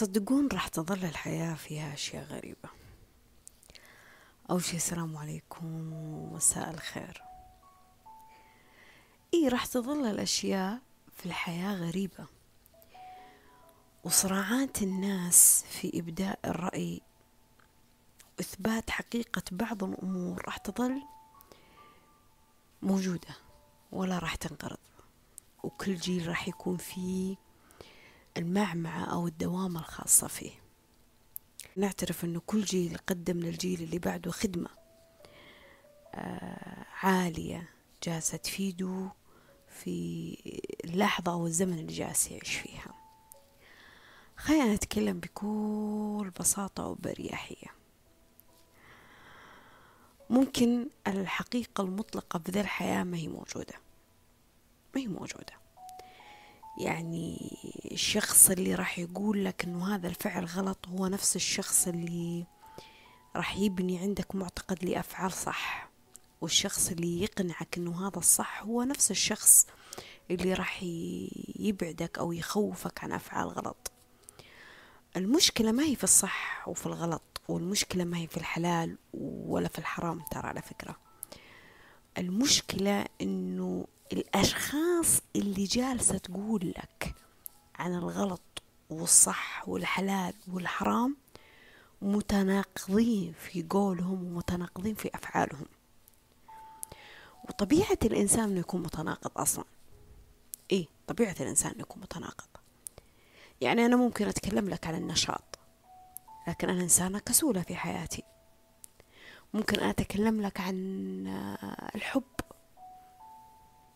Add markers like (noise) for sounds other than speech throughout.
تصدقون راح تظل الحياة فيها أشياء غريبة. أول شي السلام عليكم ومساء الخير. إيه راح تظل الأشياء في الحياة غريبة. وصراعات الناس في إبداء الرأي وإثبات حقيقة بعض الأمور راح تظل موجودة ولا راح تنقرض. وكل جيل راح يكون فيه المعمعة أو الدوامة الخاصة فيه. نعترف أنه كل جيل قدم للجيل اللي بعده خدمة آه عالية جالسة تفيده في اللحظة أو الزمن اللي جالس يعيش فيها. خلينا نتكلم بكل بساطة وبريحية ممكن الحقيقة المطلقة في ذا الحياة ما هي موجودة. ما هي موجودة. يعني الشخص اللي راح يقول لك إنه هذا الفعل غلط هو نفس الشخص اللي راح يبني عندك معتقد لأفعال صح. والشخص اللي يقنعك إنه هذا الصح هو نفس الشخص اللي راح يبعدك أو يخوفك عن أفعال غلط. المشكلة ما هي في الصح وفي الغلط والمشكلة ما هي في الحلال ولا في الحرام ترى على فكرة. المشكلة إنه الأشخاص اللي جالسة تقول لك عن الغلط والصح والحلال والحرام متناقضين في قولهم ومتناقضين في أفعالهم. وطبيعة الإنسان إنه يكون متناقض أصلا. إيه طبيعة الإنسان إنه يكون متناقض. يعني أنا ممكن أتكلم لك عن النشاط لكن أنا إنسانة كسولة في حياتي. ممكن أتكلم لك عن الحب.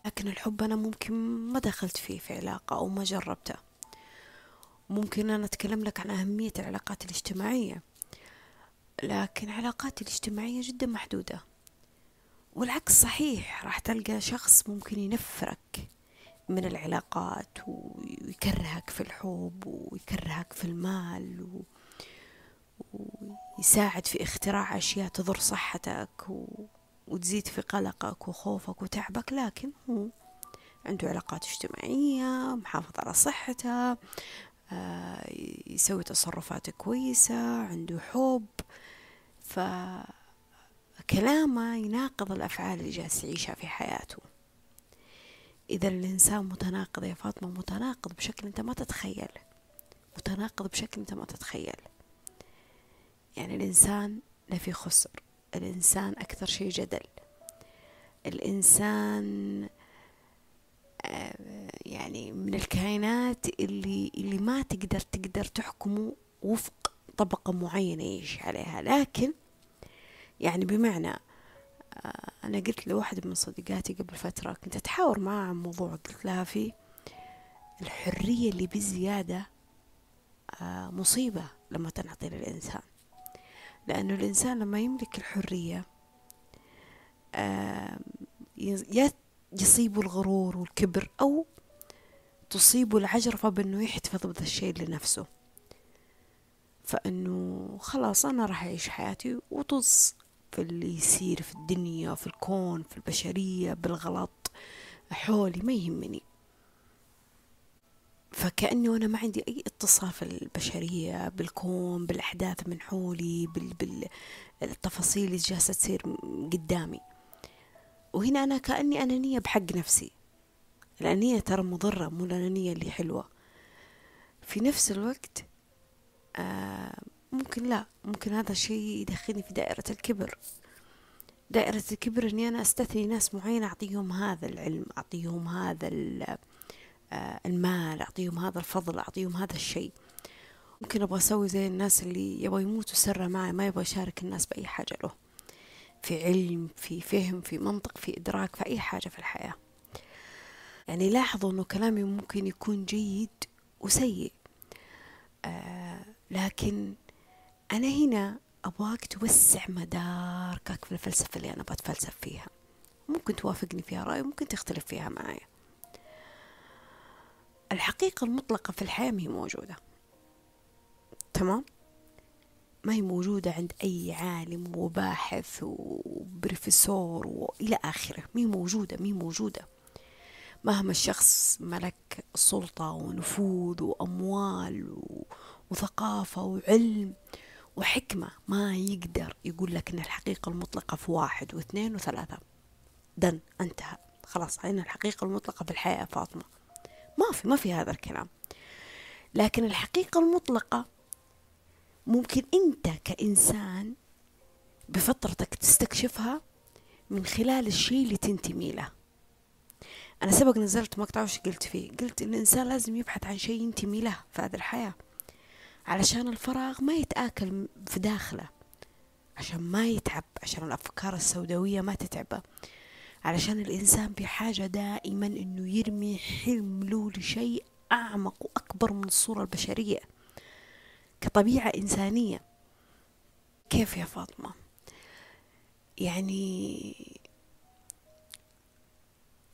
لكن الحب أنا ممكن ما دخلت فيه في علاقة أو ما جربته. ممكن أنا أتكلم لك عن أهمية العلاقات الاجتماعية لكن علاقاتي الاجتماعية جدا محدودة. والعكس صحيح راح تلقى شخص ممكن ينفرك من العلاقات ويكرهك في الحب ويكرهك في المال و... ويساعد في اختراع أشياء تضر صحتك و... وتزيد في قلقك وخوفك وتعبك لكن هو عنده علاقات اجتماعية محافظ على صحته آه، يسوي تصرفات كويسة عنده حب فكلامه يناقض الأفعال اللي جالس يعيشها في حياته. إذا الإنسان متناقض يا فاطمة متناقض بشكل أنت ما تتخيل. متناقض بشكل أنت ما تتخيل. يعني الإنسان لا في خسر. الإنسان أكثر شيء جدل. الإنسان آه، يعني من الكائنات اللي اللي ما تقدر تقدر تحكمه وفق طبقة معينة يعيش عليها. لكن يعني بمعنى آه، أنا قلت لواحدة من صديقاتي قبل فترة كنت أتحاور معها عن موضوع قلت لها في الحرية اللي بزيادة آه، مصيبة لما تنعطي للإنسان. لأنه الإنسان لما يملك الحرية يصيبه الغرور والكبر أو تصيبه العجرفة بأنه يحتفظ بهذا الشيء لنفسه. فأنه خلاص أنا راح أعيش حياتي وطز في اللي يصير في الدنيا في الكون في البشرية بالغلط حولي ما يهمني. فكأنه أنا ما عندي أي اتصال في البشرية بالكون بالأحداث من حولي بالتفاصيل اللي جالسة تصير قدامي. وهنا أنا كأني أنانية بحق نفسي. الأنانية ترى مضرة مو الأنانية اللي حلوة. في نفس الوقت آه ممكن لا ممكن هذا الشيء يدخلني في دائرة الكبر. دائرة الكبر إني أنا أستثني ناس معينة أعطيهم هذا العلم أعطيهم هذا المال أعطيهم هذا الفضل أعطيهم هذا الشيء. ممكن أبغى أسوي زي الناس اللي يبغى يموتوا سرا معي ما يبغى يشارك الناس بأي حاجة له. في علم في فهم في منطق في إدراك في أي حاجة في الحياة. يعني لاحظوا أنه كلامي ممكن يكون جيد وسيء. آه لكن أنا هنا أبغاك توسع مداركك في الفلسفة اللي أنا بتفلسف فيها. ممكن توافقني فيها رأي ممكن تختلف فيها معي. الحقيقة المطلقة في الحياة ما هي موجودة. تمام؟ ما هي موجودة عند أي عالم وباحث وبروفيسور وإلى آخره. ما هي موجودة ما هي موجودة. مهما الشخص ملك سلطة ونفوذ وأموال وثقافة وعلم وحكمة ما يقدر يقول لك إن الحقيقة المطلقة في واحد واثنين وثلاثة. دن انتهى. خلاص هنا الحقيقة المطلقة في الحياة يا فاطمة. ما في ما في هذا الكلام. لكن الحقيقة المطلقة ممكن أنت كإنسان بفطرتك تستكشفها من خلال الشيء اللي تنتمي له. أنا سبق نزلت مقطع وش قلت فيه؟ قلت إن الإنسان لازم يبحث عن شيء ينتمي له في هذه الحياة علشان الفراغ ما يتآكل في داخله عشان ما يتعب عشان الأفكار السوداوية ما تتعبه. علشان الإنسان بحاجة دائما إنه يرمي حمله لشيء أعمق وأكبر من الصورة البشرية كطبيعة إنسانية. كيف يا فاطمة؟ يعني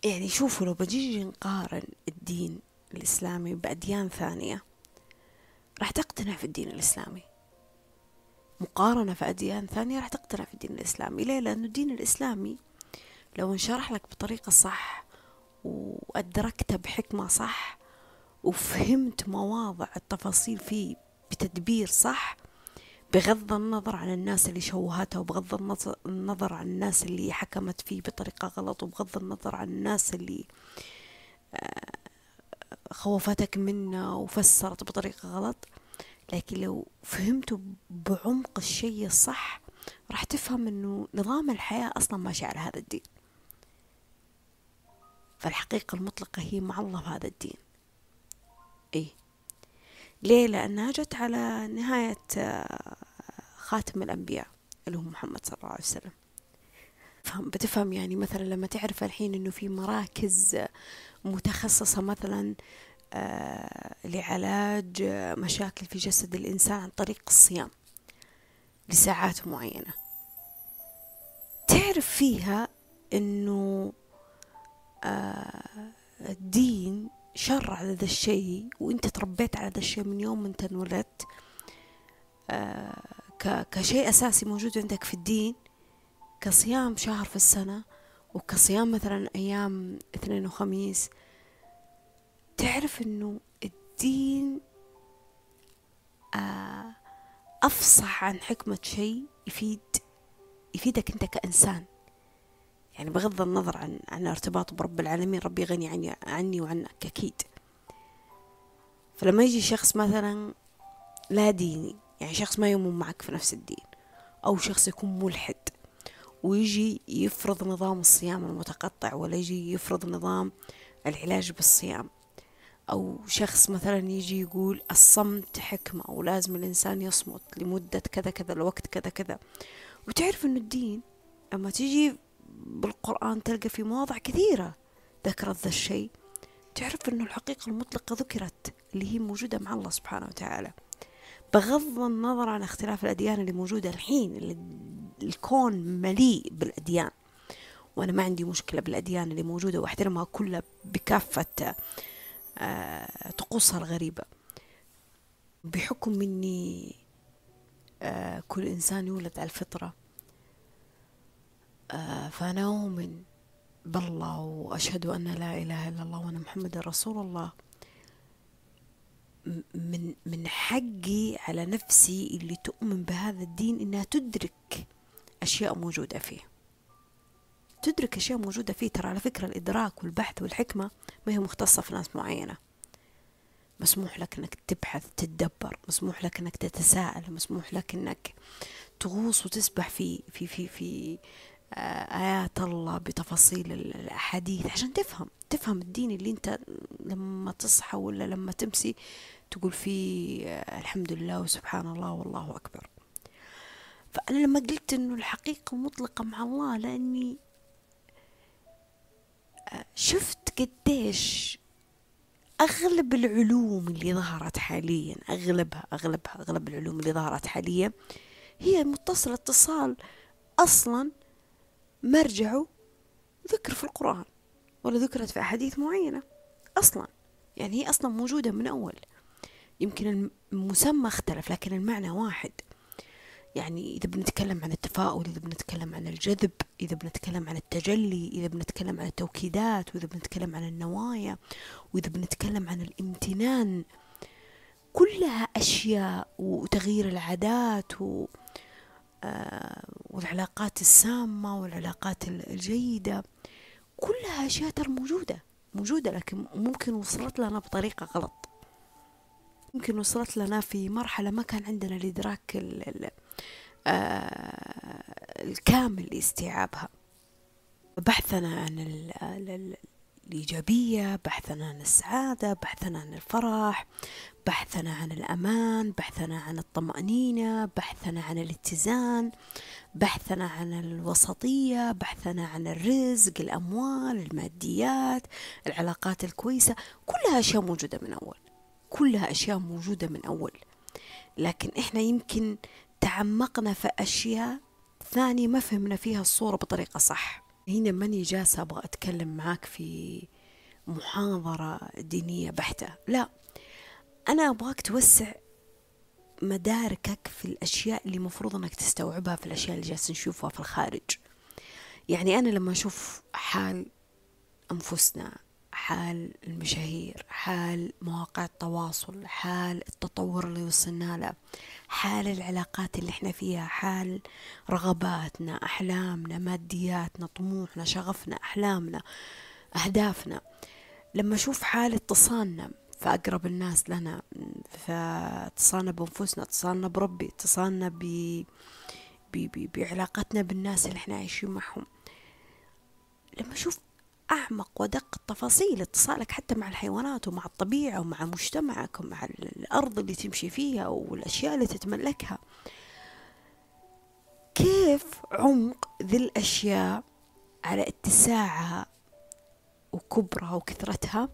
يعني شوفوا لو بجيجي نقارن الدين الإسلامي بأديان ثانية راح تقتنع في الدين الإسلامي. مقارنة في أديان ثانية راح تقتنع في الدين الإسلامي. ليه؟ لأنه الدين الإسلامي لو انشرح لك بطريقة صح وأدركته بحكمة صح وفهمت مواضع التفاصيل فيه بتدبير صح بغض النظر عن الناس اللي شوهته وبغض النظر عن الناس اللي حكمت فيه بطريقة غلط وبغض النظر عن الناس اللي آه، خوفتك منه وفسرت بطريقة غلط. لكن لو فهمته بعمق الشيء الصح راح تفهم إنه نظام الحياة أصلا ماشي على هذا الدين. فالحقيقة المطلقة هي مع الله هذا الدين. إيه. ليه؟ لأنها جت على نهاية آه، خاتم الأنبياء اللي هو محمد صلى الله عليه وسلم. فهم بتفهم يعني مثلا لما تعرف الحين إنه في مراكز متخصصة مثلا آه، لعلاج مشاكل في جسد الإنسان عن طريق الصيام لساعات معينة. تعرف فيها إنه الدين شرع ذا الشيء وإنت تربيت على ذا الشيء من يوم انت انولدت. آه، كشيء أساسي موجود عندك في الدين كصيام شهر في السنة وكصيام مثلا أيام اثنين وخميس. تعرف إنه الدين آه، أفصح عن حكمة شيء يفيد يفيدك أنت كإنسان. يعني بغض النظر عن عن ارتباطه برب العالمين ربي غني عني عني وعنك أكيد. فلما يجي شخص مثلا لا ديني يعني شخص ما يؤمن معك في نفس الدين أو شخص يكون ملحد ويجي يفرض نظام الصيام المتقطع ولا يجي يفرض نظام العلاج بالصيام أو شخص مثلا يجي يقول الصمت حكمة ولازم الإنسان يصمت لمدة كذا كذا لوقت كذا كذا. وتعرف إنه الدين لما تيجي بالقرآن تلقى في مواضع كثيرة. ذكرت ذا الشيء. تعرف أنه الحقيقة المطلقة ذكرت اللي هي موجودة مع الله سبحانه وتعالى. بغض النظر عن اختلاف الأديان اللي موجودة الحين اللي الكون مليء بالأديان. وأنا ما عندي مشكلة بالأديان اللي موجودة وأحترمها كلها بكافة آه، طقوسها الغريبة. بحكم أني آه، كل إنسان يولد على الفطرة. فأنا أؤمن بالله وأشهد أن لا إله إلا الله وأن محمد رسول الله. من من حقي على نفسي اللي تؤمن بهذا الدين إنها تدرك أشياء موجودة فيه. تدرك أشياء موجودة فيه. ترى على فكرة الإدراك والبحث والحكمة ما هي مختصة في ناس معينة. مسموح لك إنك تبحث تتدبر. مسموح لك إنك تتساءل. مسموح لك إنك تغوص وتسبح في في في في آيات الله بتفاصيل الأحاديث عشان تفهم تفهم الدين اللي أنت لما تصحى ولا لما تمسي تقول فيه الحمد لله وسبحان الله والله أكبر. فأنا لما قلت إنه الحقيقة مطلقة مع الله لأني شفت قديش أغلب العلوم اللي ظهرت حاليا أغلبها أغلبها أغلب العلوم اللي ظهرت حاليا هي متصلة اتصال أصلا مرجعه ذكر في القرآن ولا ذكرت في أحاديث معينة أصلا. يعني هي أصلا موجودة من أول. يمكن المسمى اختلف لكن المعنى واحد. يعني إذا بنتكلم عن التفاؤل إذا بنتكلم عن الجذب إذا بنتكلم عن التجلي إذا بنتكلم عن التوكيدات وإذا بنتكلم عن النوايا وإذا بنتكلم عن الامتنان. كلها أشياء وتغيير العادات و والعلاقات السامة والعلاقات الجيدة كلها أشياء ترى موجودة موجودة لكن ممكن وصلت لنا بطريقة غلط. ممكن وصلت لنا في مرحلة ما كان عندنا الإدراك آه، الكامل لاستيعابها. بحثنا عن الإيجابية بحثنا عن السعادة بحثنا عن الفرح بحثنا عن الأمان بحثنا عن الطمأنينة بحثنا عن الاتزان بحثنا عن الوسطية بحثنا عن الرزق الأموال الماديات العلاقات الكويسة. كلها أشياء موجودة من أول. كلها أشياء موجودة من أول. لكن إحنا يمكن تعمقنا في أشياء ثانية ما فهمنا فيها الصورة بطريقة صح. هنا ماني جالسة أبغى أتكلم معاك في محاضرة دينية بحتة. لا أنا أبغاك توسع مداركك في الأشياء اللي مفروض أنك تستوعبها في الأشياء اللي جالس نشوفها في الخارج. يعني أنا لما أشوف حال أنفسنا حال المشاهير حال مواقع التواصل حال التطور اللي وصلنا له حال العلاقات اللي إحنا فيها حال رغباتنا أحلامنا مادياتنا طموحنا شغفنا أحلامنا أهدافنا. لما أشوف حال اتصالنا في أقرب الناس لنا فاتصالنا بأنفسنا اتصالنا بربي اتصالنا ب... ب... ب... بعلاقتنا بالناس اللي إحنا عايشين معهم. لما أشوف أعمق ودق التفاصيل اتصالك حتى مع الحيوانات ومع الطبيعة ومع مجتمعك ومع الأرض اللي تمشي فيها والأشياء اللي تتملكها. كيف عمق ذي الأشياء على اتساعها وكبرها وكثرتها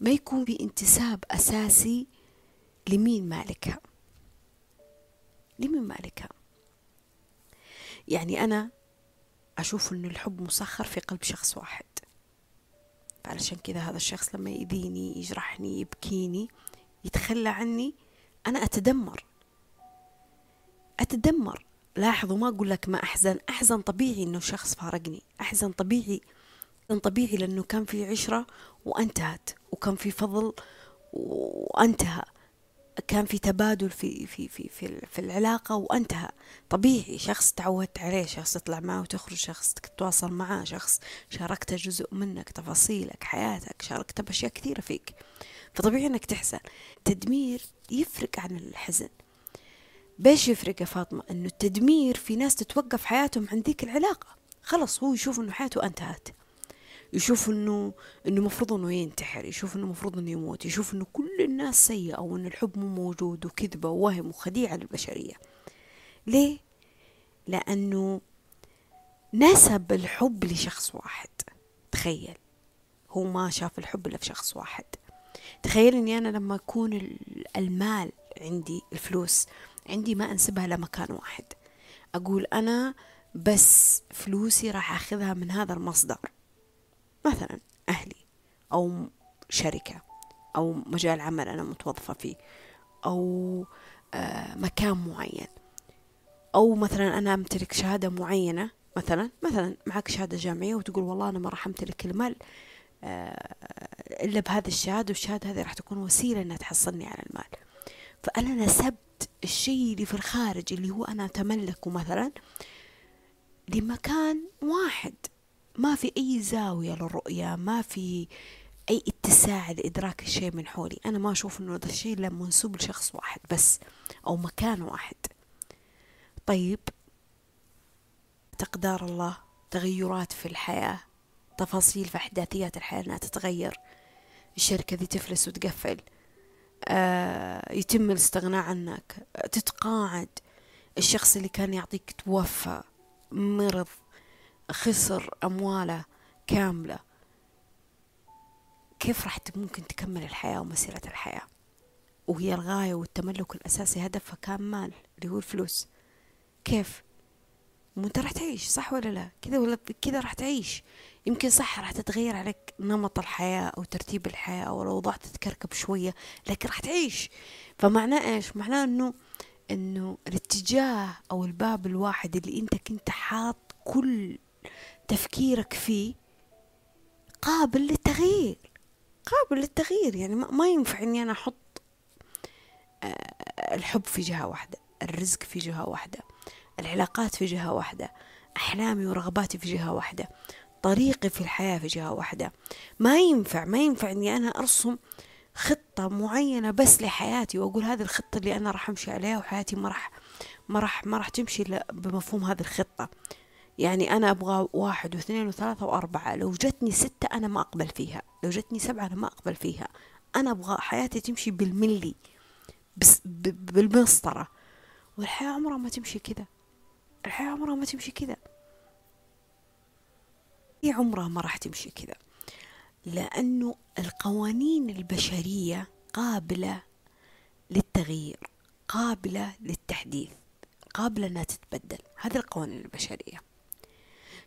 ما يكون بانتساب أساسي لمين مالكها؟ لمين مالكها؟ يعني أنا أشوف أن الحب مسخر في قلب شخص واحد. علشان كذا هذا الشخص لما يأذيني يجرحني يبكيني يتخلى عني أنا أتدمر. أتدمر. لاحظوا ما أقول لك ما أحزن. أحزن طبيعي إنه شخص فارقني. أحزن طبيعي. طبيعي لأنه كان في عشرة وانتهت وكان في فضل وانتهى. كان في تبادل في في في في, في العلاقة وانتهى. طبيعي شخص تعودت عليه شخص تطلع معه وتخرج شخص تتواصل معاه شخص شاركته جزء منك تفاصيلك حياتك شاركته بأشياء كثيرة فيك. فطبيعي إنك تحزن. التدمير يفرق عن الحزن. بيش يفرق يا فاطمة؟ إنه التدمير في ناس تتوقف حياتهم عن ذيك العلاقة. خلص هو يشوف إنه حياته انتهت. يشوف إنه إنه مفروض إنه ينتحر يشوف إنه مفروض إنه يموت يشوف إنه كل الناس سيئة وإن الحب مو موجود وكذبة ووهم وخديعة للبشرية. ليه؟ لأنه نسب الحب لشخص واحد. تخيل. هو ما شاف الحب إلا في شخص واحد. تخيل إني أنا لما يكون المال عندي الفلوس عندي ما أنسبها لمكان واحد. أقول أنا بس فلوسي راح أخذها من هذا المصدر. مثلا أهلي أو شركة أو مجال عمل أنا متوظفة فيه أو آه، مكان معين أو مثلا أنا أمتلك شهادة معينة مثلا مثلا معك شهادة جامعية وتقول والله أنا ما راح أمتلك المال آه، إلا بهذه الشهادة والشهادة هذه راح تكون وسيلة إنها تحصلني على المال. فأنا نسبت الشيء اللي في الخارج اللي هو أنا أتملكه مثلا لمكان واحد. ما في أي زاوية للرؤية ما في أي اتساع لإدراك الشيء من حولي. أنا ما أشوف أنه هذا الشيء له منسوب لشخص واحد بس أو مكان واحد. طيب تقدار الله تغيرات في الحياة تفاصيل في أحداثيات الحياة أنها تتغير الشركة ذي تفلس وتقفل آه يتم الاستغناء عنك تتقاعد الشخص اللي كان يعطيك توفى مرض خسر أمواله كاملة. كيف راح ممكن تكمل الحياة ومسيرة الحياة؟ وهي الغاية والتملك الأساسي هدفها كان مال اللي هو الفلوس. كيف؟ وانت راح تعيش صح ولا لا؟ كذا ولا كذا راح تعيش. يمكن صح راح تتغير عليك نمط الحياة أو ترتيب الحياة أو الأوضاع تتكركب شوية لكن راح تعيش. فمعناه إيش؟ معناه أنه أنه الاتجاه أو الباب الواحد اللي أنت كنت حاط كل تفكيرك فيه قابل للتغيير. قابل للتغيير يعني ما ينفع إني أنا أحط الحب في جهة واحدة الرزق في جهة واحدة العلاقات في جهة واحدة أحلامي ورغباتي في جهة واحدة طريقي في الحياة في جهة واحدة. ما ينفع ما ينفع أني أنا أرسم خطة معينة بس لحياتي وأقول هذه الخطة اللي أنا راح أمشي عليها وحياتي ما راح ما راح ما راح تمشي بمفهوم هذه الخطة. يعني أنا أبغى واحد واثنين وثلاثة وأربعة. لو جتني ستة أنا ما أقبل فيها. لو جتني سبعة أنا ما أقبل فيها. أنا أبغى حياتي تمشي بالملي بس بالمسطرة. والحياة عمرها ما تمشي كذا. الحياة عمرها ما تمشي كذا. هي عمرها ما راح تمشي كذا. لأنه القوانين البشرية قابلة للتغيير قابلة للتحديث قابلة أنها تتبدل. هذه القوانين البشرية.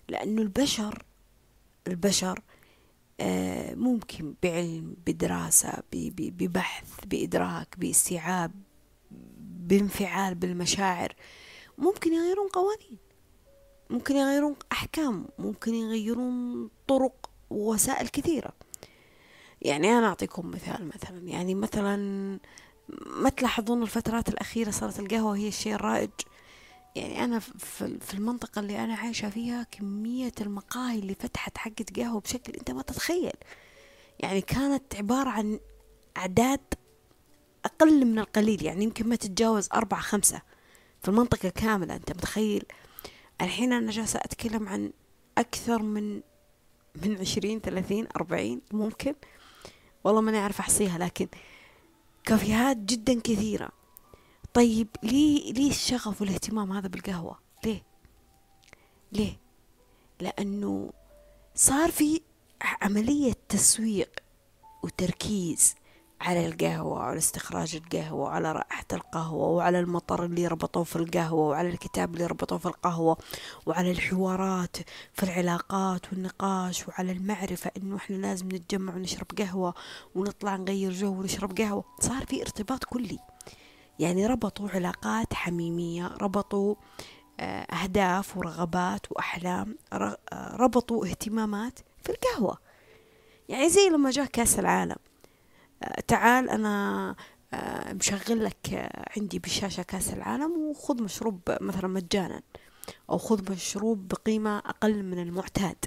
لأنه البشر البشر آه، ممكن بعلم بدراسة ببحث بإدراك باستيعاب بانفعال بالمشاعر ممكن يغيرون قوانين ممكن يغيرون أحكام ممكن يغيرون طرق ووسائل كثيرة. يعني أنا أعطيكم مثال مثلا يعني مثلا ما تلاحظون الفترات الأخيرة صارت القهوة هي الشيء الرائج؟ يعني أنا في المنطقة اللي أنا عايشة فيها كمية المقاهي اللي فتحت حقة قهوة بشكل أنت ما تتخيل. يعني كانت عبارة عن أعداد أقل من القليل يعني يمكن ما تتجاوز أربعة خمسة في المنطقة كاملة أنت متخيل؟ الحين أنا جالسة أتكلم عن أكثر من من عشرين ثلاثين أربعين ممكن؟ والله ماني أعرف أحصيها لكن كافيهات جدا كثيرة. طيب ليه ليه الشغف والاهتمام هذا بالقهوة؟ ليه؟ ليه؟ لأنه صار في عملية تسويق وتركيز على القهوة وعلى استخراج القهوة وعلى رائحة القهوة وعلى المطر اللي ربطوه في القهوة وعلى الكتاب اللي ربطوه في القهوة وعلى الحوارات في العلاقات والنقاش وعلى المعرفة إنه إحنا لازم نتجمع ونشرب قهوة ونطلع نغير جو ونشرب قهوة. صار في ارتباط كلي. يعني ربطوا علاقات حميمية ربطوا آه، أهداف ورغبات وأحلام آه، ربطوا اهتمامات في القهوة. يعني زي لما جاء كأس العالم. آه، تعال أنا مشغل لك عندي بالشاشة كأس العالم وخذ مشروب مثلا مجانا أو خذ مشروب بقيمة أقل من المعتاد.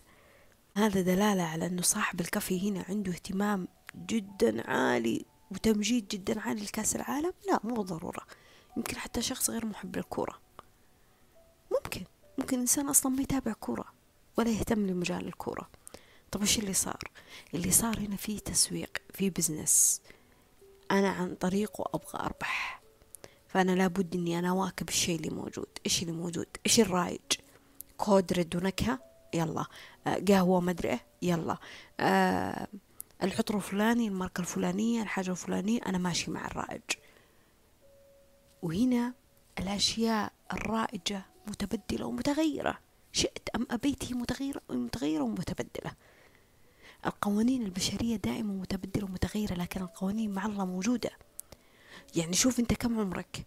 هذا دلالة على أنه صاحب الكافي هنا عنده اهتمام جدا عالي وتمجيد جدا عالي لكأس العالم؟ لا مو بالضرورة. يمكن حتى شخص غير محب للكورة ممكن. ممكن إنسان أصلا ما يتابع كورة ولا يهتم لمجال الكورة طب وش اللي صار؟ اللي صار هنا في تسويق في بزنس. أنا عن طريقه أبغى أربح. فأنا لابد إني أنا أواكب الشيء اللي موجود. إيش اللي موجود؟ إيش الرايج كود رد ونكهة يلا. قهوة مدري يلا. آه العطر الفلاني الماركة الفلانية الحاجة الفلانية أنا ماشي مع الرائج. وهنا الأشياء الرائجة متبدلة ومتغيرة. شئت أم أبيت هي متغيرة متغيرة ومتبدلة. القوانين البشرية دائما متبدلة ومتغيرة لكن القوانين مع الله موجودة. يعني شوف أنت كم عمرك.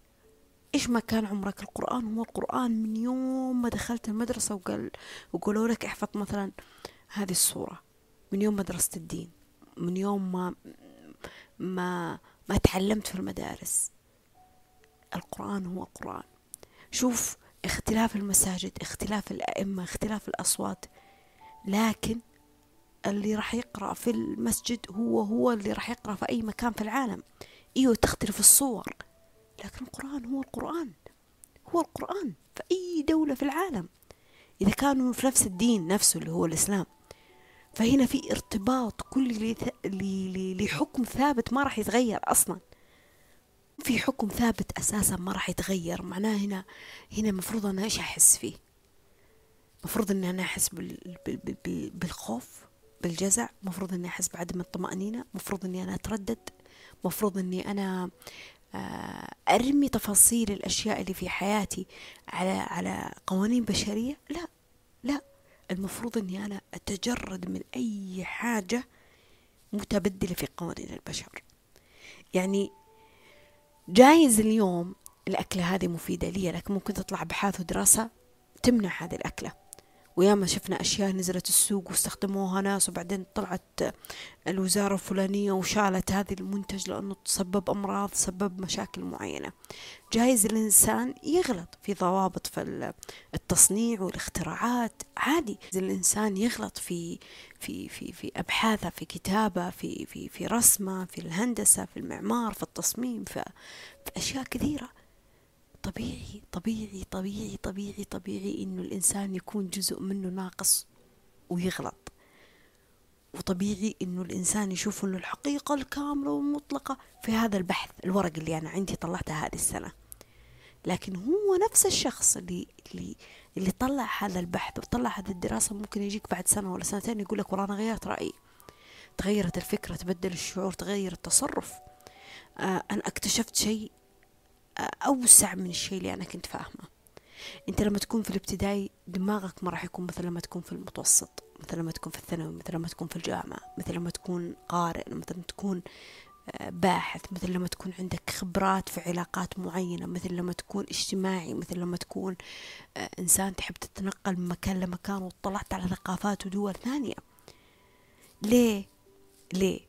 إيش ما كان عمرك؟ القرآن هو القرآن. من يوم ما دخلت المدرسة وقال وقالوا لك احفظ مثلا هذه الصورة من يوم مدرسة الدين. من يوم ما ما ما تعلمت في المدارس. القرآن هو القرآن شوف اختلاف المساجد اختلاف الأئمة اختلاف الأصوات. لكن اللي راح يقرأ في المسجد هو هو اللي راح يقرأ في أي مكان في العالم. إيوه تختلف الصور لكن القرآن هو القرآن. هو القرآن في أي دولة في العالم. إذا كانوا في نفس الدين نفسه اللي هو الإسلام. فهنا في ارتباط كل لحكم ثابت ما راح يتغير أصلا. في حكم ثابت أساسا ما راح يتغير. معناه هنا هنا المفروض أنا إيش أحس فيه؟ مفروض أني أنا أحس بالخوف بالجزع. مفروض أني أحس بعدم الطمأنينة. مفروض أني أنا أتردد. مفروض أني أنا آه، أرمي تفاصيل الأشياء اللي في حياتي على على قوانين بشرية. لا لا. المفروض أني أنا أتجرد من أي حاجة متبدلة في قوانين البشر. يعني جايز اليوم الأكلة هذه مفيدة لي لكن ممكن تطلع أبحاث ودراسة تمنع هذه الأكلة. وياما شفنا أشياء نزلت السوق واستخدموها ناس وبعدين طلعت الوزارة الفلانية وشالت هذه المنتج لأنه تسبب أمراض سبب مشاكل معينة. جايز الإنسان يغلط في ضوابط في التصنيع والاختراعات. عادي. الإنسان يغلط في في في في أبحاثه في كتابة في في في رسمه في الهندسة في المعمار في التصميم في, في أشياء كثيرة. طبيعي طبيعي طبيعي طبيعي طبيعي إنه الإنسان يكون جزء منه ناقص ويغلط. وطبيعي إنه الإنسان يشوف إنه الحقيقة الكاملة والمطلقة في هذا البحث الورق اللي أنا عندي طلعته هذه السنة. لكن هو نفس الشخص اللي اللي اللي طلع هذا البحث وطلع هذه الدراسة ممكن يجيك بعد سنة ولا سنتين يقول لك والله أنا غيرت رأيي. تغيرت الفكرة تبدل الشعور تغير التصرف. آه أنا اكتشفت شيء أوسع من الشيء اللي أنا كنت فاهمه أنت لما تكون في الابتدائي دماغك ما راح يكون مثل لما تكون في المتوسط مثل لما تكون في الثانوي مثل لما تكون في الجامعة مثل لما تكون قارئ مثل لما تكون آه، باحث مثل لما تكون عندك خبرات في علاقات معينة مثل لما تكون اجتماعي مثل لما تكون آه، إنسان تحب تتنقل من مكان لمكان وطلعت على ثقافات ودول ثانية ليه؟ ليه؟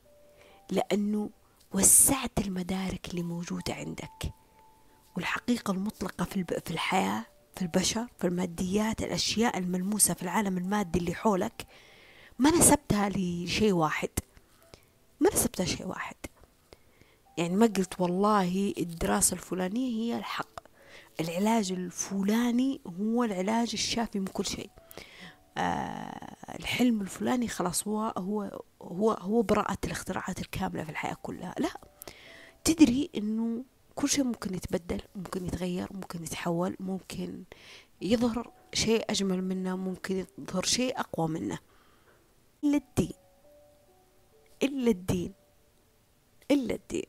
لأنه وسعت المدارك اللي موجودة عندك والحقيقة المطلقة في, في الحياة في البشر في الماديات الأشياء الملموسة في العالم المادي اللي حولك ما نسبتها لشيء واحد. ما نسبتها شيء واحد. يعني ما قلت والله الدراسة الفلانية هي الحق. العلاج الفلاني هو العلاج الشافي من كل شيء. آه الحلم الفلاني خلاص هو هو هو هو براءة الاختراعات الكاملة في الحياة كلها. لا. تدري إنه كل شيء ممكن يتبدل ممكن يتغير ممكن يتحول ممكن يظهر شيء أجمل منه ممكن يظهر شيء أقوى منه. إلا الدين. إلا الدين. إلا الدين.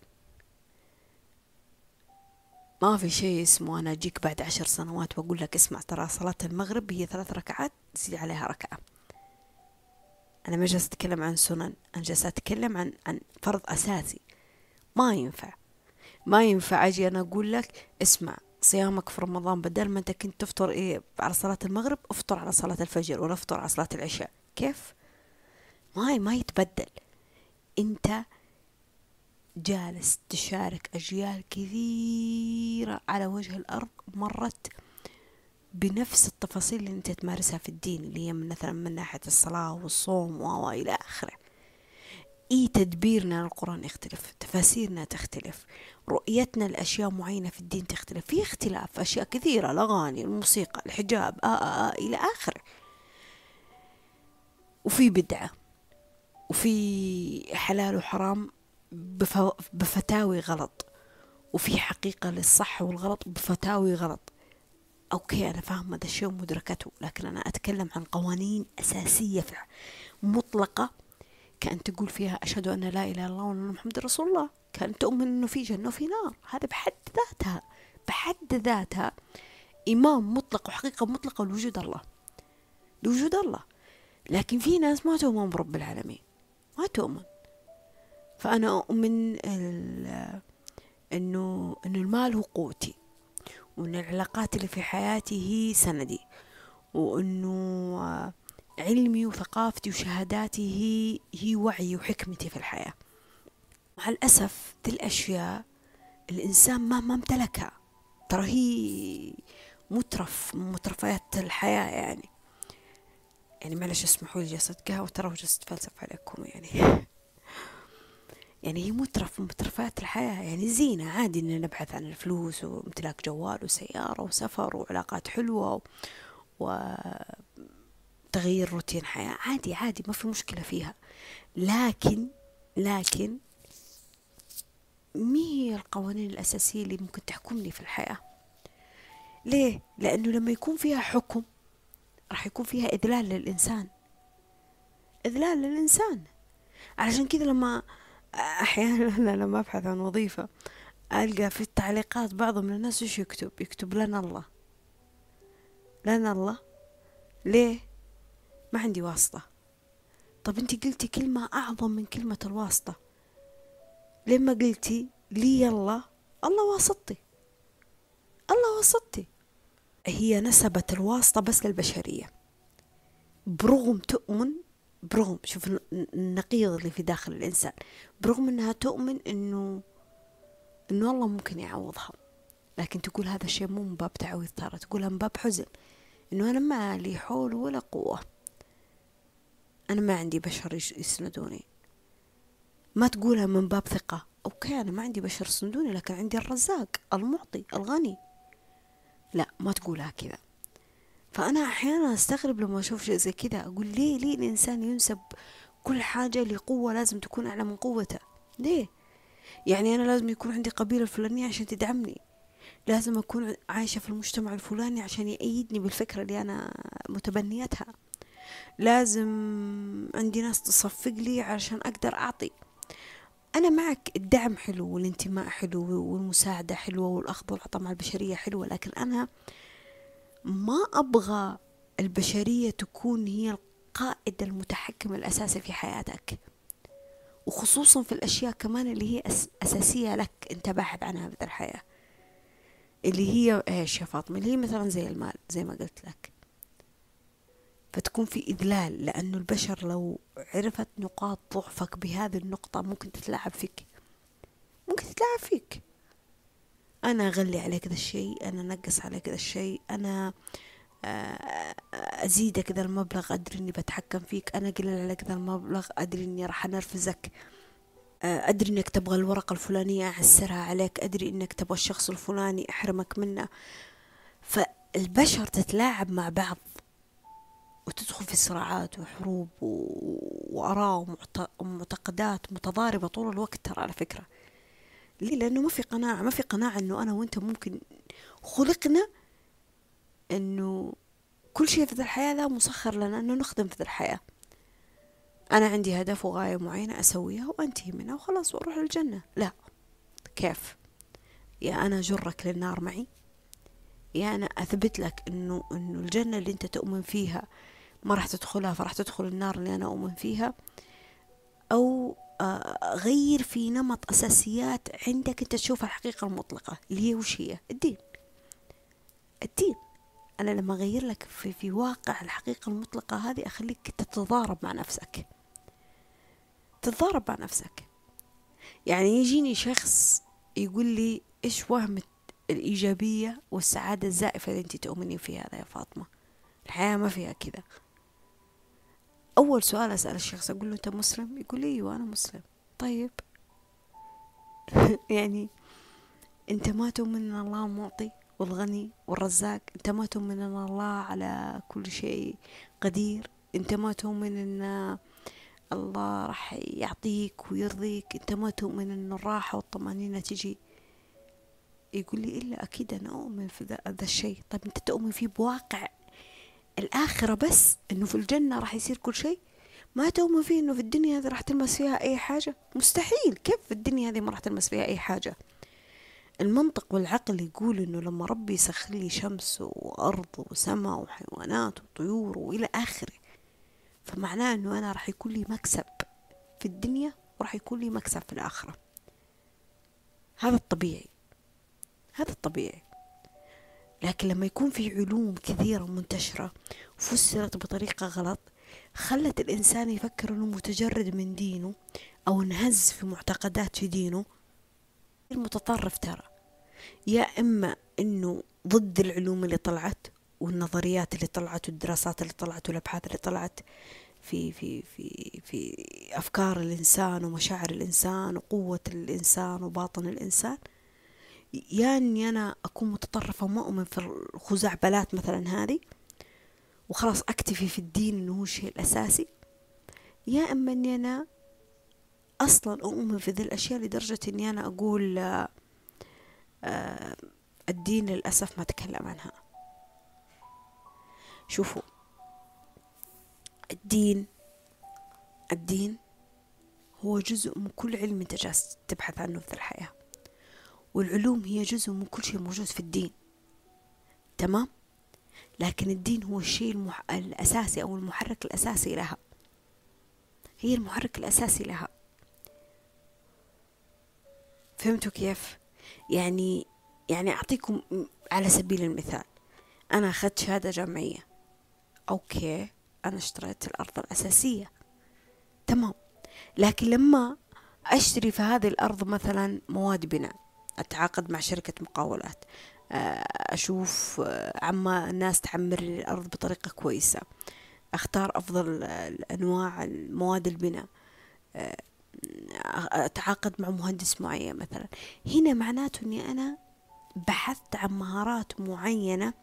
ما في شيء اسمه أنا أجيك بعد عشر سنوات وأقول لك اسمع ترى صلاة المغرب هي ثلاث ركعات تزيد عليها ركعة. أنا ما جالس أتكلم عن سنن أنا جالس أتكلم عن عن فرض أساسي. ما ينفع. ما ينفع أجي أنا أقول لك اسمع صيامك في رمضان بدل ما أنت كنت تفطر إيه على صلاة المغرب افطر على صلاة الفجر ولا افطر على صلاة العشاء. كيف؟ ما ما يتبدل. أنت جالس تشارك أجيال كثيرة على وجه الأرض مرت بنفس التفاصيل اللي أنت تمارسها في الدين اللي هي مثلا من ناحية الصلاة والصوم وإلى آخره. إي تدبيرنا للقرآن يختلف؟ تفاسيرنا تختلف. رؤيتنا لأشياء معينة في الدين تختلف. في اختلاف أشياء كثيرة الأغاني الموسيقى الحجاب آآ آآ آه إلى آخره وفي بدعة وفي حلال وحرام بفتاوي غلط. وفي حقيقة للصح والغلط بفتاوي غلط. أوكي أنا فاهمة هذا الشيء ومدركته لكن أنا أتكلم عن قوانين أساسية مطلقة كأن تقول فيها أشهد أن لا إله إلا الله وأن محمد رسول الله. كأن تؤمن أنه في جنة وفي نار. هذا بحد ذاتها بحد ذاتها. إمام مطلق وحقيقة مطلقة لوجود الله. لوجود الله. لكن في ناس ما تؤمن برب العالمين. ما تؤمن. فأنا أؤمن إنه إنه المال هو قوتي وإن العلاقات اللي في حياتي هي سندي وإنه علمي وثقافتي وشهاداتي هي هي وعي وحكمتي في الحياة. مع الأسف ذي الأشياء الإنسان مهما امتلكها. ترى هي مترف من مترفات الحياة يعني. يعني معلش اسمحوا لي جلسة قهوة ترى وجلست فلسف عليكم يعني. (laughs) يعني هي مترف من مترفات الحياة. يعني زينة عادي إننا نبحث عن الفلوس وامتلاك جوال وسيارة وسفر وعلاقات حلوة. و... تغيير روتين حياة. عادي عادي ما في مشكلة فيها. لكن لكن مي هي القوانين الأساسية اللي ممكن تحكمني في الحياة؟ ليه؟ لأنه لما يكون فيها حكم راح يكون فيها إذلال للإنسان. إذلال للإنسان. علشان كذا لما أحيانا (laughs) لما أبحث عن وظيفة ألقى في التعليقات بعض من الناس إيش يكتب؟ يكتب لنا الله. لنا الله. ليه؟ ما عندي واسطة. طب انت قلتي كلمة أعظم من كلمة الواسطة. لما قلتي لي الله الله واسطتي. الله واسطتي. هي نسبت الواسطة بس للبشرية. برغم تؤمن برغم شوف النقيض اللي في داخل الإنسان برغم أنها تؤمن أنه أنه الله ممكن يعوضها. لكن تقول هذا الشيء مو من باب تعويض ترى تقولها من باب حزن. أنه أنا ما لي حول ولا قوة. أنا ما عندي بشر يسندوني. ما تقولها من باب ثقة. okay أنا ما عندي بشر يسندوني لكن عندي الرزاق المعطي الغني. لا ما تقولها كذا. فأنا أحيانا أستغرب لما أشوف شيء زي كذا. أقول ليه ليه الإنسان ينسب كل حاجة لقوة لازم تكون أعلى من قوته؟ ليه؟ يعني أنا لازم يكون عندي قبيلة الفلانية عشان تدعمني. لازم أكون عايشة في المجتمع الفلاني عشان يأيدني بالفكرة اللي أنا متبنيتها. لازم عندي ناس تصفق لي عشان أقدر أعطي. أنا معك الدعم حلو والانتماء حلو والمساعدة حلوة والأخذ والعطاء مع البشرية حلوة لكن أنا ما أبغى البشرية تكون هي القائد المتحكم الأساسي في حياتك. وخصوصا في الأشياء كمان اللي هي أساسية لك أنت باحث عنها في الحياة. اللي هي إيش يا فاطمة؟ اللي هي مثلا زي المال زي ما قلت لك. فتكون في إذلال لأنه البشر لو عرفت نقاط ضعفك بهذه النقطة ممكن تتلاعب فيك. ممكن تتلاعب فيك. أنا أغلي عليك ذا الشيء أنا أنقص عليك ذا الشيء أنا آه، أزيدك ذا المبلغ أدري إني بتحكم فيك أنا أقلل عليك ذا المبلغ أدري إني راح أنرفزك. آه، أدري إنك تبغى الورقة الفلانية أعسرها عليك أدري إنك تبغى الشخص الفلاني أحرمك منه. فالبشر تتلاعب مع بعض. وتدخل في صراعات وحروب وآراء ومعتقدات متضاربة طول الوقت ترى على فكرة. ليه؟ لأنه ما في قناعة ما في قناعة أنه أنا وأنت ممكن خلقنا أنه كل شيء في ذا الحياة ذا مسخر لنا أنه نخدم في ذا الحياة. أنا عندي هدف وغاية معينة أسويها وأنتهي منها وخلاص وأروح للجنة. لا. كيف؟ يا أنا جرك للنار معي. يا أنا أثبت لك إنه إنه الجنة اللي أنت تؤمن فيها ما راح تدخلها فراح تدخل النار اللي أنا أؤمن فيها. أو غير في نمط أساسيات عندك أنت تشوف الحقيقة المطلقة اللي هي وش هي؟ الدين. الدين. أنا لما أغير لك في, في واقع الحقيقة المطلقة هذه أخليك تتضارب مع نفسك. تتضارب مع نفسك. يعني يجيني شخص يقول لي إيش وهم الإيجابية والسعادة الزائفة اللي أنت تؤمنين فيها يا فاطمة؟ الحياة ما فيها كذا. أول سؤال أسأل الشخص أقول له أنت مسلم؟ يقول لي أيوة أنا مسلم. طيب. (laughs) يعني أنت ما تؤمن أن الله معطي والغني والرزاق؟ أنت ما تؤمن أن الله على كل شيء قدير؟ أنت ما تؤمن أن الله راح يعطيك ويرضيك؟ أنت ما تؤمن أن الراحة والطمأنينة تجي؟ يقول لي إلا أكيد أنا أؤمن في ذا الشيء. طيب أنت تؤمن فيه بواقع الآخرة بس إنه في الجنة راح يصير كل شيء. ما تؤمن فيه إنه في الدنيا هذه راح تلمس فيها أي حاجة؟ مستحيل. كيف في الدنيا هذه ما راح تلمس فيها أي حاجة؟ المنطق والعقل يقول إنه لما ربي يسخر لي شمس وأرض وسماء وحيوانات وطيور وإلى آخره فمعناه إنه أنا راح يكون لي مكسب في الدنيا وراح يكون لي مكسب في الآخرة. هذا الطبيعي. هذا الطبيعي. لكن لما يكون في علوم كثيرة منتشرة فسرت بطريقة غلط خلت الإنسان يفكر أنه متجرد من دينه أو انهز في معتقدات في دينه. المتطرف ترى يا إما أنه ضد العلوم اللي طلعت والنظريات اللي طلعت والدراسات اللي طلعت والأبحاث اللي طلعت في في في في أفكار الإنسان ومشاعر الإنسان وقوة الإنسان وباطن الإنسان. يا إني أنا أكون متطرفة ومؤمن في الخزعبلات مثلا هذه وخلاص أكتفي في الدين إنه هو الشيء الأساسي. يا أما إني أنا أصلا أؤمن في ذي الأشياء لدرجة إني أنا أقول آه, آه، الدين للأسف ما تكلم عنها. شوفوا الدين الدين هو جزء من كل علم انت جالس تبحث عنه في الحياة. والعلوم هي جزء من كل شيء موجود في الدين. تمام؟ لكن الدين هو الشيء المح... الأساسي أو المحرك الأساسي لها. هي المحرك الأساسي لها. فهمتوا كيف؟ يعني يعني أعطيكم على سبيل المثال أنا أخذت شهادة جامعية. أوكي أنا اشتريت الأرض الأساسية. تمام. لكن لما أشتري في هذه الأرض مثلا مواد بناء أتعاقد مع شركة مقاولات. آه، أشوف آه، عما الناس تعمر الأرض بطريقة كويسة. أختار أفضل أنواع المواد البناء. آه، أتعاقد مع مهندس معين مثلا. هنا معناته أني أنا بحثت عن مهارات معينة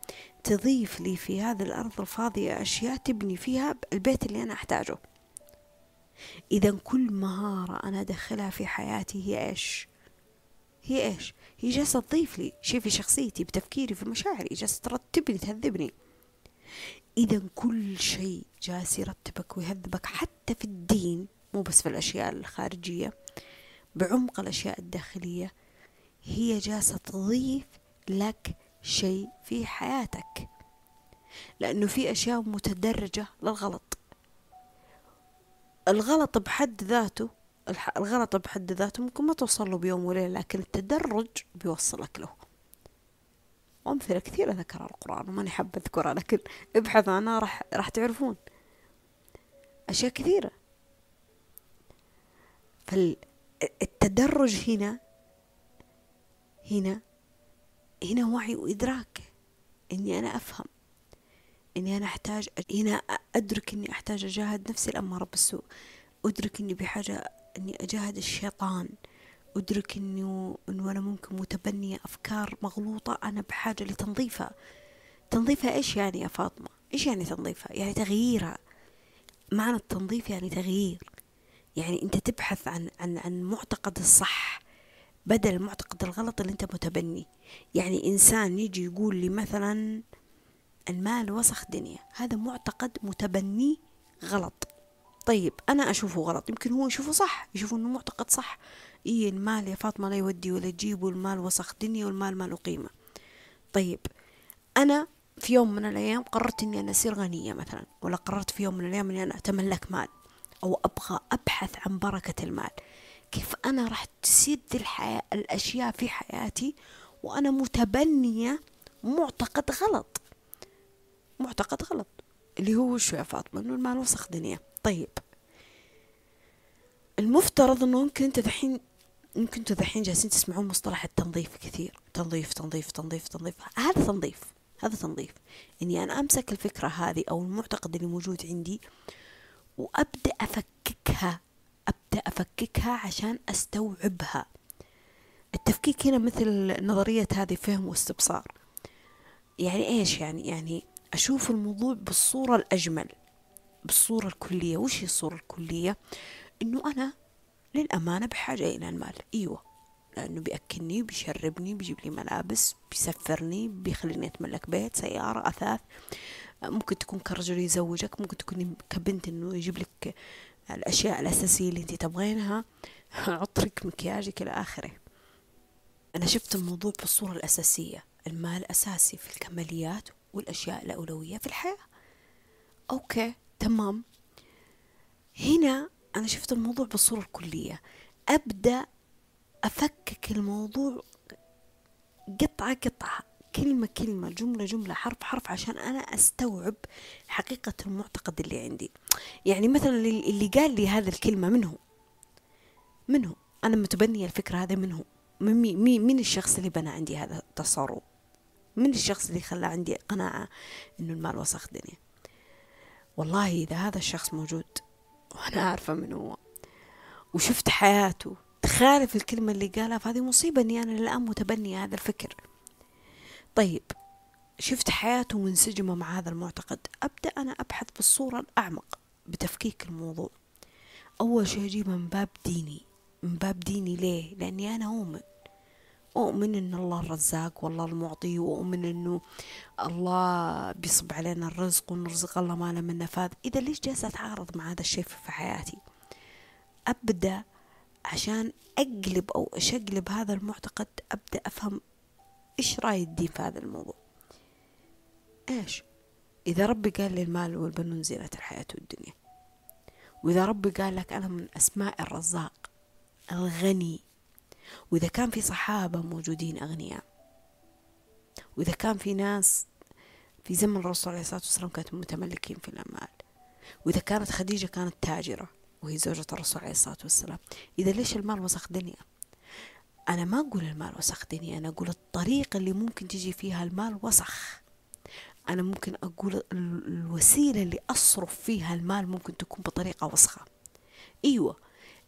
تضيف لي في هذه الأرض الفاضية أشياء تبني فيها البيت اللي أنا أحتاجه. إذا كل مهارة أنا أدخلها في حياتي هي إيش؟ هي إيش؟ هي جالسة تضيف لي. شيء في شخصيتي بتفكيري في مشاعري جالسة ترتبني تهذبني. إذا كل شيء جالس يرتبك ويهذبك حتى في الدين مو بس في الأشياء الخارجية بعمق الأشياء الداخلية هي جالسة تضيف لك شيء في حياتك. لأنه في أشياء متدرجة للغلط. الغلط بحد ذاته الغلط بحد ذاته ممكن ما توصل له بيوم وليلة لكن التدرج بيوصلك له. وأمثلة كثيرة ذكرها القرآن وماني حابة أذكرها لكن ابحث عنها راح راح تعرفون. أشياء كثيرة. فالتدرج هنا هنا هنا وعي وإدراك إني أنا أفهم إني أنا أحتاج هنا أدرك إني أحتاج أجاهد نفسي الأمارة بالسوء أدرك إني بحاجة إني أجاهد الشيطان أدرك إنه إنه أنا ممكن متبنية أفكار مغلوطة أنا بحاجة لتنظيفها. تنظيفها إيش يعني يا فاطمة؟ إيش يعني تنظيفها؟ يعني تغييرها. معنى التنظيف يعني تغيير. يعني أنت تبحث عن عن عن معتقد الصح بدل المعتقد الغلط اللي أنت متبني. يعني إنسان يجي يقول لي مثلا المال وسخ دنيا. هذا معتقد متبني غلط. طيب أنا أشوفه غلط. يمكن هو يشوفه صح يشوفه أنه معتقد صح. إيه المال يا فاطمة لا يودي ولا يجيب والمال وسخ دنيا والمال ما له قيمة. طيب أنا في يوم من الأيام قررت إني أنا أصير غنية مثلا ولا قررت في يوم من الأيام إني أنا أتملك مال أو أبغى أبحث عن بركة المال. كيف أنا راح تصير الحياة الأشياء في حياتي وأنا متبنية معتقد غلط؟ معتقد غلط. اللي هو شو يا فاطمة؟ إنه المال وسخ دنيا. طيب. المفترض إنه ممكن أنت دحين يمكن أنتوا دحين جالسين تسمعون مصطلح التنظيف كثير. تنظيف تنظيف تنظيف تنظيف. هذا تنظيف هذا تنظيف. إني أنا أمسك الفكرة هذه أو المعتقد اللي موجود عندي وأبدأ أفككها أبدأ أفككها عشان أستوعبها. التفكيك هنا مثل نظرية هذه فهم واستبصار. يعني إيش يعني؟ يعني أشوف الموضوع بالصورة الأجمل. بالصورة الكلية وش هي الصورة الكلية؟ إنه أنا للأمانة بحاجة إلى المال. أيوة لأنه بيأكلني بيشربني بيجيب لي ملابس بيسفرني بيخليني أتملك بيت سيارة أثاث. ممكن تكون كرجل يزوجك ممكن تكون كبنت إنه يجيب لك الأشياء الأساسية اللي أنت تبغينها. (laughs) عطرك مكياجك إلى آخره. أنا شفت الموضوع بالصورة الأساسية. المال أساسي في الكماليات والأشياء الأولوية في الحياة. أوكي. تمام. هنا أنا شفت الموضوع بالصورة الكلية. أبدأ أفكك الموضوع قطعة قطعة كلمة كلمة جملة جملة حرف حرف عشان أنا أستوعب حقيقة المعتقد اللي عندي. يعني مثلا اللي قال لي هذه الكلمة منه منه أنا متبنية الفكرة هذه منه من مين مين الشخص اللي بنى عندي هذا التصرف؟ من الشخص اللي خلى عندي قناعة إنه المال وسخ دنيا والله إذا هذا الشخص موجود وأنا عارفة من هو وشفت حياته تخالف الكلمة اللي قالها فهذه مصيبة إني أنا الآن متبنية هذا الفكر. طيب شفت حياته منسجمة مع هذا المعتقد أبدأ أنا أبحث بالصورة الأعمق بتفكيك الموضوع. أول شيء أجيبه من باب ديني. من باب ديني ليه؟ لأني أنا أؤمن. أؤمن إن الله الرزاق والله المعطي وأؤمن إنه الله بيصب علينا الرزق ونرزق الله ما له من نفاذ. إذا ليش جالسة أتعارض مع هذا الشيء في حياتي؟ أبدأ عشان أقلب أو أشقلب هذا المعتقد أبدأ أفهم إيش رأي الدين في هذا الموضوع. إيش؟ إذا ربي قال لي المال والبنون زينة الحياة والدنيا. وإذا ربي قال لك أنا من أسماء الرزاق الغني وإذا كان في صحابة موجودين أغنياء وإذا كان في ناس في زمن الرسول عليه الصلاة والسلام كانوا متملكين في الأموال وإذا كانت خديجة كانت تاجرة وهي زوجة الرسول عليه الصلاة والسلام إذا ليش المال وسخ دنيا أنا ما أقول المال وسخ دنيا أنا أقول الطريقة اللي ممكن تجي فيها المال وسخ. أنا ممكن أقول الوسيلة اللي أصرف فيها المال ممكن تكون بطريقة وسخة. أيوة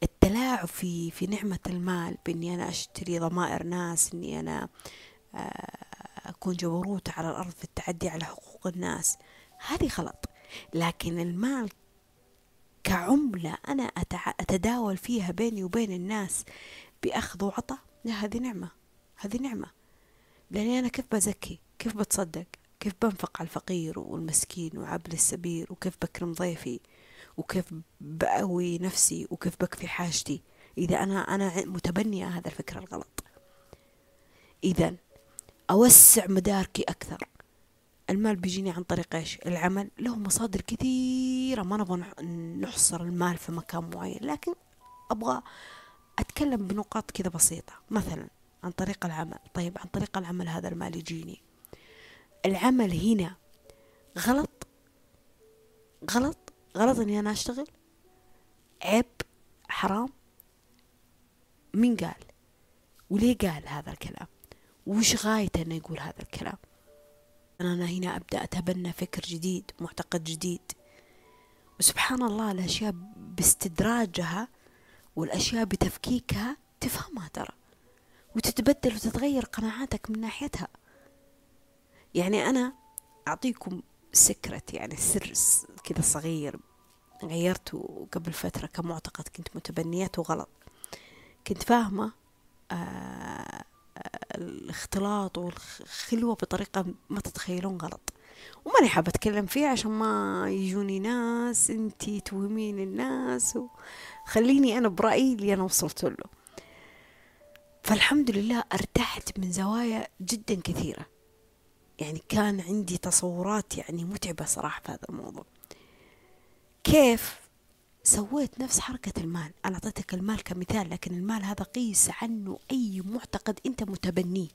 التلاعب في في نعمة المال بإني أنا أشتري ضمائر ناس إني أنا آه، أكون جبروت على الأرض في التعدي على حقوق الناس. هذه غلط. لكن المال كعملة أنا أتداول فيها بيني وبين الناس بأخذ وعطاء هذه نعمة. هذه نعمة. لأني أنا كيف بزكي؟ كيف بتصدق؟ كيف بنفق على الفقير والمسكين وعبل السبيل؟ وكيف بكرم ضيفي؟ وكيف بأوي نفسي وكيف بكفي حاجتي. إذا أنا أنا متبنية هذا الفكر الغلط. إذا أوسع مداركي أكثر. المال بيجيني عن طريق إيش؟ العمل. له مصادر كثيرة. ما نبغى نحصر المال في مكان معين. لكن أبغى أتكلم بنقاط كذا بسيطة. مثلا عن طريق العمل. طيب عن طريق العمل هذا المال يجيني. العمل هنا غلط؟ غلط؟ غلط إني أنا أشتغل؟ عيب حرام. مين قال؟ وليه قال هذا الكلام؟ وش غايته إنه يقول هذا الكلام؟ أنا هنا أبدأ أتبنى فكر جديد معتقد جديد. وسبحان الله الأشياء باستدراجها والأشياء بتفكيكها تفهمها ترى. وتتبدل وتتغير قناعاتك من ناحيتها. يعني أنا أعطيكم سكرت يعني سر كذا صغير غيرته قبل فترة كمعتقد كنت متبنيته غلط. كنت فاهمة آه الاختلاط والخلوة بطريقة ما تتخيلون غلط. وماني حابة أتكلم فيه عشان ما يجوني ناس انتي توهمين الناس وخليني أنا برأيي اللي أنا وصلت له. فالحمد لله أرتحت من زوايا جدا كثيرة. يعني كان عندي تصورات يعني متعبة صراحة في هذا الموضوع. كيف سويت نفس حركة المال؟ أنا أعطيتك المال كمثال لكن المال هذا قيس عنه أي معتقد أنت متبنيه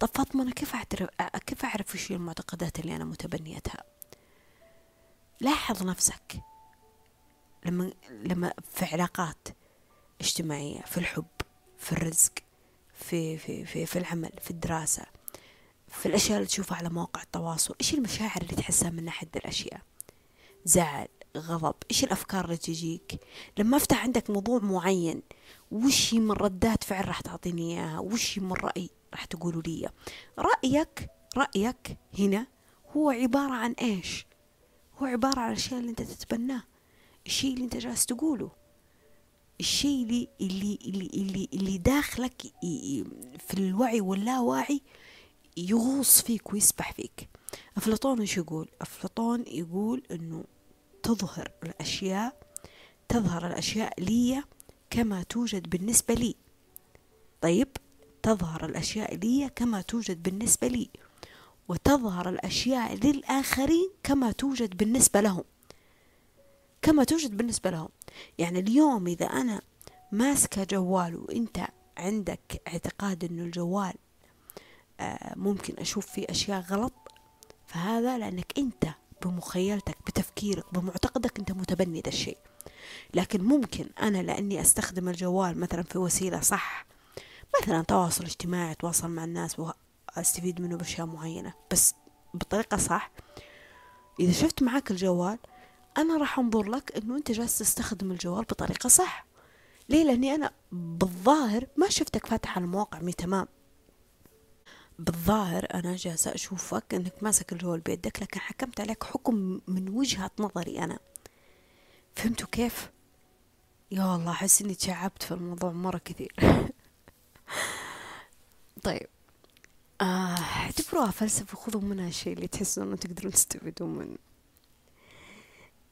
طب فاطمة أنا كيف أعرف كيف أعرف وش المعتقدات اللي أنا متبنيتها؟ لاحظ نفسك لما لما في علاقات اجتماعية في الحب في الرزق في في في في العمل في الدراسة. في الأشياء اللي تشوفها على مواقع التواصل إيش المشاعر اللي تحسها من ناحية الأشياء؟ زعل غضب إيش الأفكار اللي تجيك؟ لما أفتح عندك موضوع معين وش من ردات فعل راح تعطيني إياها؟ وش من رأي راح تقولوا لي رأيك رأيك هنا هو عبارة عن إيش؟ هو عبارة عن الأشياء اللي أنت تتبناه الشيء اللي أنت جالس تقوله الشيء اللي اللي اللي اللي, اللي داخلك في الوعي واللاوعي يغوص فيك ويسبح فيك. أفلاطون إيش يقول؟ أفلاطون يقول إنه تظهر الأشياء تظهر الأشياء لي كما توجد بالنسبة لي. طيب تظهر الأشياء لي كما توجد بالنسبة لي وتظهر الأشياء للآخرين كما توجد بالنسبة لهم. كما توجد بالنسبة لهم. يعني اليوم إذا أنا ماسكة جوال وإنت عندك اعتقاد إنه الجوال ممكن أشوف فيه أشياء غلط. فهذا لأنك أنت بمخيلتك بتفكيرك بمعتقدك أنت متبني ذا الشيء. لكن ممكن أنا لأني أستخدم الجوال مثلا في وسيلة صح مثلا تواصل اجتماعي أتواصل مع الناس وأستفيد منه بأشياء معينة. بس بطريقة صح إذا شفت معك الجوال أنا راح أنظر لك أنه أنت جالس تستخدم الجوال بطريقة صح. ليه؟ لأني أنا بالظاهر ما شفتك فاتح المواقع مي تمام. بالظاهر أنا جالسة أشوفك أنك ماسك الجوال بيدك لكن حكمت عليك حكم من وجهة نظري أنا. فهمتوا كيف؟ يا الله أحس إني تشعبت في الموضوع مرة كثير. (laughs) طيب. آه اعتبروها فلسفة خذوا منها الشيء اللي تحسوا إنه تقدرون تستفيدون منه.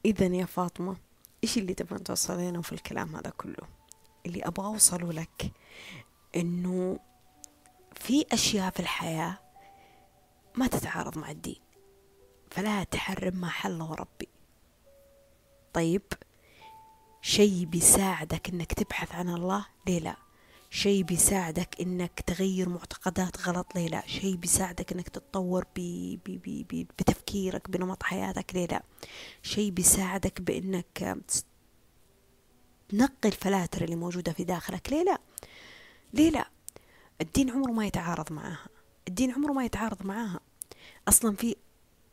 إذا يا فاطمة إيش اللي تبغون توصلينه في الكلام هذا كله؟ اللي أبغى أوصله لك إنه في أشياء في الحياة ما تتعارض مع الدين. فلا تحرم ما حله ربي. طيب شيء بيساعدك إنك تبحث عن الله؟ ليه لا؟ شيء بيساعدك إنك تغير معتقدات غلط؟ ليه لا؟ شيء بيساعدك إنك تتطور بي بي بي بي بتفكيرك بنمط حياتك؟ ليه لا؟ شيء بيساعدك بإنك تنقي الفلاتر اللي موجودة في داخلك؟ ليه لا؟ ليه لا؟ الدين عمره ما يتعارض معاها. الدين عمره ما يتعارض معاها. أصلا في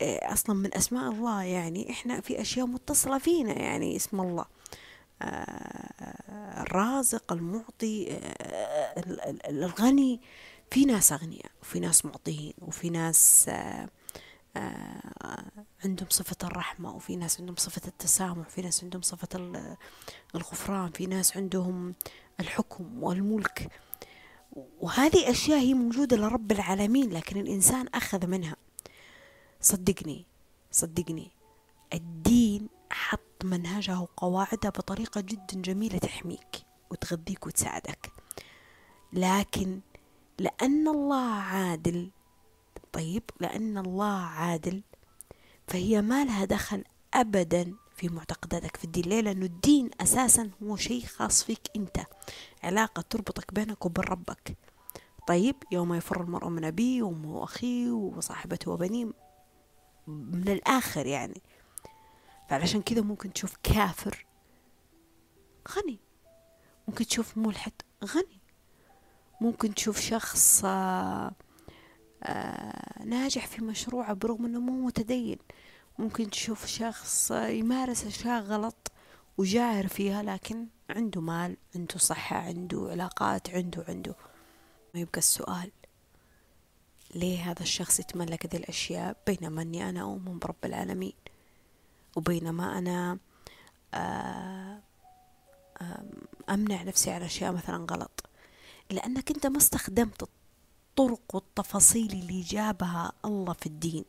أصلا من أسماء الله يعني إحنا في أشياء متصلة فينا يعني اسم الله. آه، الرازق المعطي آه، الغني. في ناس أغنياء وفي ناس معطيين وفي ناس آه، عندهم صفة الرحمة وفي ناس عندهم صفة التسامح في ناس عندهم صفة الغفران في ناس عندهم الحكم والملك. وهذه أشياء هي موجودة لرب العالمين لكن الإنسان أخذ منها. صدقني صدقني الدين حط منهجها وقواعدها بطريقة جدا جميلة تحميك وتغذيك وتساعدك. لكن لأن الله عادل طيب لأن الله عادل فهي ما لها دخل أبدا في معتقداتك في الدين. ليه؟ لأنه الدين أساسا هو شيء خاص فيك أنت. علاقة تربطك بينك وبين ربك. طيب يوم يفر المرء من أبيه وأمه وأخيه وصاحبته وبنيه من الآخر يعني. فعلشان كذا ممكن تشوف كافر غني. ممكن تشوف ملحد غني. ممكن تشوف شخص آه، آه، ناجح في مشروعه برغم إنه مو متدين. ممكن تشوف شخص يمارس أشياء غلط وجاهر فيها لكن عنده مال عنده صحة عنده علاقات عنده عنده. ما يبقى السؤال ليه هذا الشخص يتملك هذه الأشياء بينما أني أنا أؤمن برب العالمين؟ وبينما أنا آه، أمنع نفسي على أشياء مثلا غلط. لأنك أنت ما استخدمت الطرق والتفاصيل اللي جابها الله في الدين.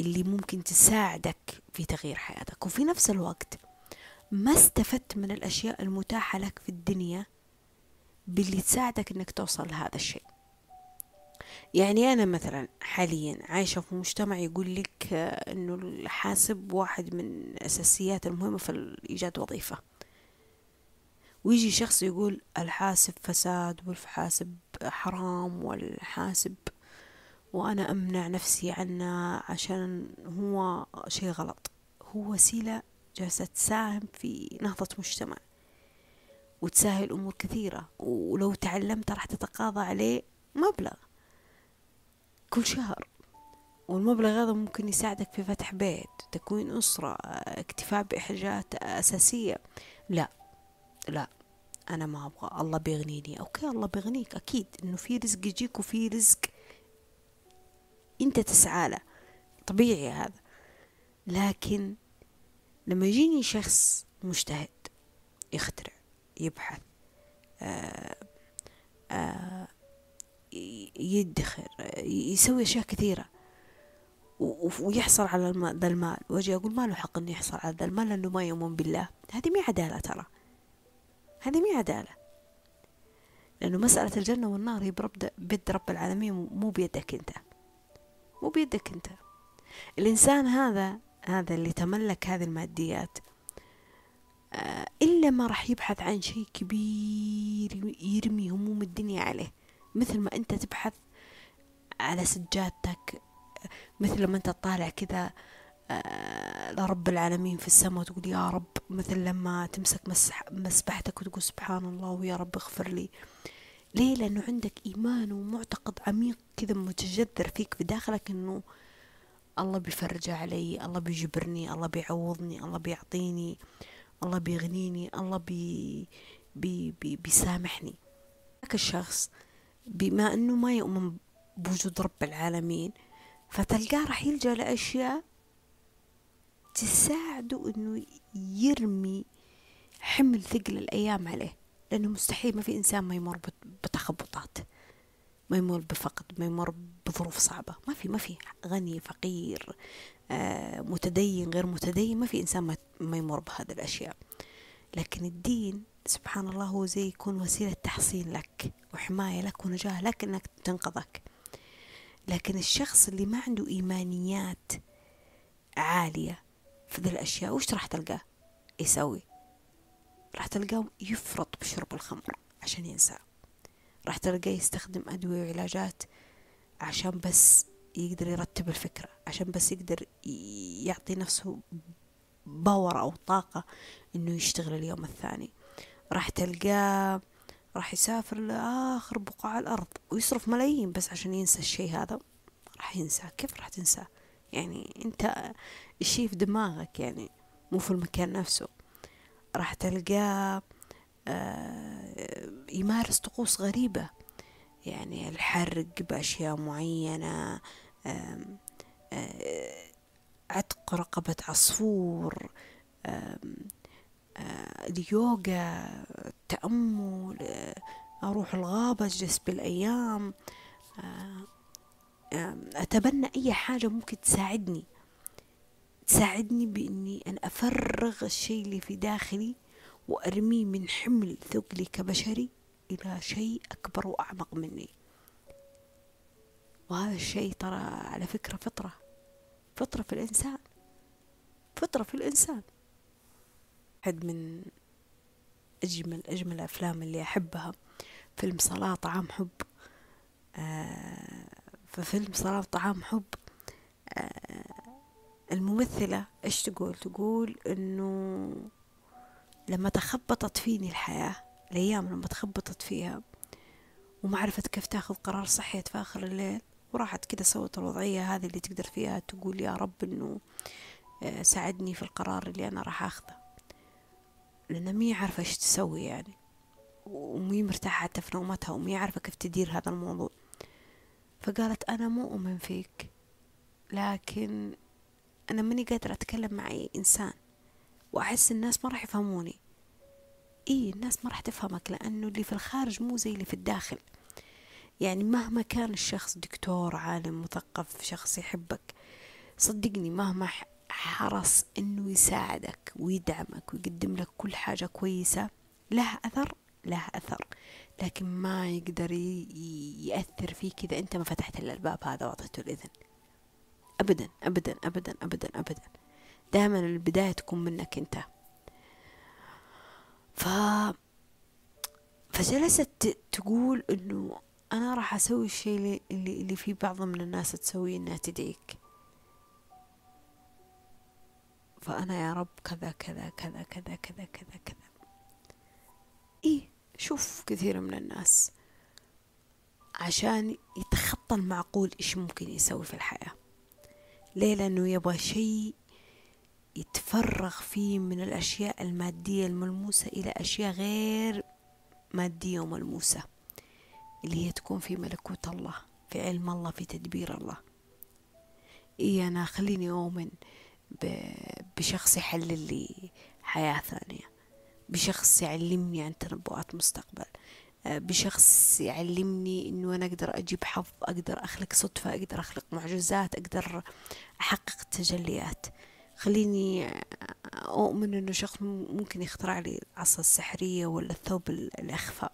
اللي ممكن تساعدك في تغيير حياتك. وفي نفس الوقت ما استفدت من الأشياء المتاحة لك في الدنيا باللي تساعدك أنك توصل لهذا الشيء. يعني أنا مثلا حاليا عايشة في مجتمع يقول لك آه، أنه الحاسب واحد من الأساسيات المهمة في إيجاد وظيفة. ويجي شخص يقول الحاسب فساد والحاسب حرام والحاسب وأنا أمنع نفسي عنه عشان هو شيء غلط. هو وسيلة جالسة تساهم في نهضة مجتمع وتسهل أمور كثيرة ولو تعلمت راح تتقاضى عليه مبلغ كل شهر. والمبلغ هذا ممكن يساعدك في فتح بيت تكوين أسرة اكتفاء بإحتياجات أساسية. لا لا أنا ما أبغى. الله بيغنيني. okay الله بيغنيك أكيد إنه في رزق يجيك وفي رزق أنت تسعى له. طبيعي هذا. لكن لما يجيني شخص مجتهد يخترع يبحث آآ آآ يدخر يسوي أشياء كثيرة ويحصل على ذا المال. وأجي أقول ما له حق إنه يحصل على ذا المال لأنه ما يؤمن بالله. هذه مي عدالة ترى. هذه مي عدالة. لأنه مسألة الجنة والنار هي برب بيد رب العالمين مو بيدك أنت. مو بيدك أنت. الإنسان هذا هذا اللي تملك هذه الماديات آه، إلا ما راح يبحث عن شيء كبير يرمي هموم الدنيا عليه. مثل ما أنت تبحث على سجادتك مثل لما أنت تطالع كذا آه، لرب العالمين في السماء وتقول يا رب مثل لما تمسك مسبحتك وتقول سبحان الله ويا رب اغفر لي. ليه؟ لأنه عندك إيمان ومعتقد عميق كذا متجذر فيك في داخلك أنه الله بيفرج علي الله بيجبرني الله بيعوضني الله بيعطيني الله بيغنيني الله بي بي بي بيسامحني. ذاك الشخص بما أنه ما يؤمن بوجود رب العالمين فتلقاه راح يلجأ لأشياء تساعده أنه يرمي حمل ثقل الأيام عليه. لأنه مستحيل ما في إنسان ما يمر بتخبطات. ما يمر بفقد ما يمر بظروف صعبة. ما في ما في. غني فقير آه متدين غير متدين. ما في إنسان ما يمر بهذه الأشياء. لكن الدين سبحان الله هو زي يكون وسيلة تحصين لك وحماية لك ونجاة لك إنك تنقذك. لكن الشخص اللي ما عنده إيمانيات عالية في ذي الأشياء وش راح تلقاه؟ يسوي. راح تلقاه يفرط بشرب الخمر عشان ينسى راح تلقاه يستخدم أدوية وعلاجات عشان بس يقدر يرتب الفكرة عشان بس يقدر يعطي نفسه باور أو طاقة إنه يشتغل اليوم الثاني. راح تلقاه راح يسافر لآخر بقاع الأرض ويصرف ملايين بس عشان ينسى الشيء هذا. راح ينسى. كيف راح تنساه؟ يعني أنت الشيء في دماغك؟ يعني مو في المكان نفسه. راح تلقاه آه، يمارس طقوس غريبة. يعني الحرق بأشياء معينة آه، عتق رقبة عصفور اليوغا التأمل أروح الغابة أجلس بالأيام أتبنى أي حاجة ممكن تساعدني. تساعدني بإني أن أفرغ الشيء اللي في داخلي وأرميه من حمل ثقلي كبشري إلى شيء أكبر وأعمق مني. وهذا الشيء ترى على فكرة فطرة فطرة في الإنسان فطرة في الإنسان. واحد من أجمل أجمل الأفلام اللي أحبها فيلم صلاة طعام حب. آه ففيلم صلاة طعام حب الممثلة إيش تقول؟ تقول إنه لما تخبطت فيني الحياة الأيام لما تخبطت فيها وما عرفت كيف تاخذ قرار صحيت في آخر الليل وراحت كده سوت الوضعية هذه اللي تقدر فيها تقول يا رب إنه آه، ساعدني في القرار اللي أنا راح أخذه. لأنها مي عارفة إيش تسوي يعني ومي مرتاحة حتى في نومتها ومي عارفة كيف تدير هذا الموضوع. فقالت أنا مو أؤمن فيك لكن أنا ماني قادرة أتكلم مع أي إنسان وأحس الناس ما راح يفهموني. إيه الناس ما راح تفهمك لأنه اللي في الخارج مو زي اللي في الداخل. يعني مهما كان الشخص دكتور عالم مثقف شخص يحبك صدقني مهما حرص إنه يساعدك ويدعمك ويقدم لك كل حاجة كويسة له أثر له أثر. لكن ما يقدر يأثر فيك إذا أنت ما فتحت الباب هذا وأعطيته الإذن. ابدا ابدا ابدا ابدا ابدا. دائما البداية تكون منك أنت. ف فجلست تقول إنه أنا راح أسوي الشيء اللي اللي في بعض من الناس تسويه إنها تدعيك. فأنا يا رب كذا كذا كذا كذا كذا كذا كذا. إيه شوف كثير من الناس عشان يتخطى المعقول إيش ممكن يسوي في الحياة. ليه لأنه يبغى شيء يتفرغ فيه من الأشياء المادية الملموسة إلى أشياء غير مادية وملموسة اللي هي تكون في ملكوت الله في علم الله في تدبير الله. إيه أنا خليني أؤمن بشخص يحلل لي حياة ثانية بشخص يعلمني عن تنبؤات مستقبل. بشخص يعلمني إنه أنا أقدر أجيب حظ أقدر أخلق صدفة أقدر أخلق معجزات أقدر أحقق تجليات. خليني أؤمن إنه شخص ممكن يخترع لي العصا السحرية ولا الثوب الأخفى.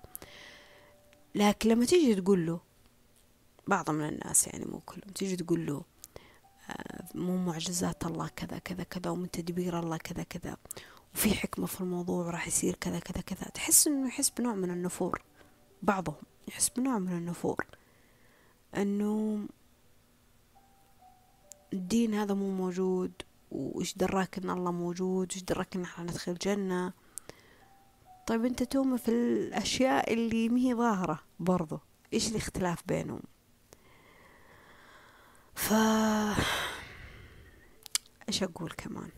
لكن لما تيجي تقول له بعض من الناس يعني مو كلهم تيجي تقول له مو معجزات الله كذا كذا كذا ومن تدبير الله كذا كذا وفي حكمة في الموضوع راح يصير كذا كذا كذا تحس إنه يحس بنوع من النفور. بعضهم يحس بنوع من النفور. إنه الدين هذا مو موجود وإيش دراك إن الله موجود إيش دراك إن إحنا ندخل الجنة طيب أنت تؤمن في الأشياء اللي مهي ظاهرة برضو إيش الاختلاف بينهم؟ ف إيش أقول كمان؟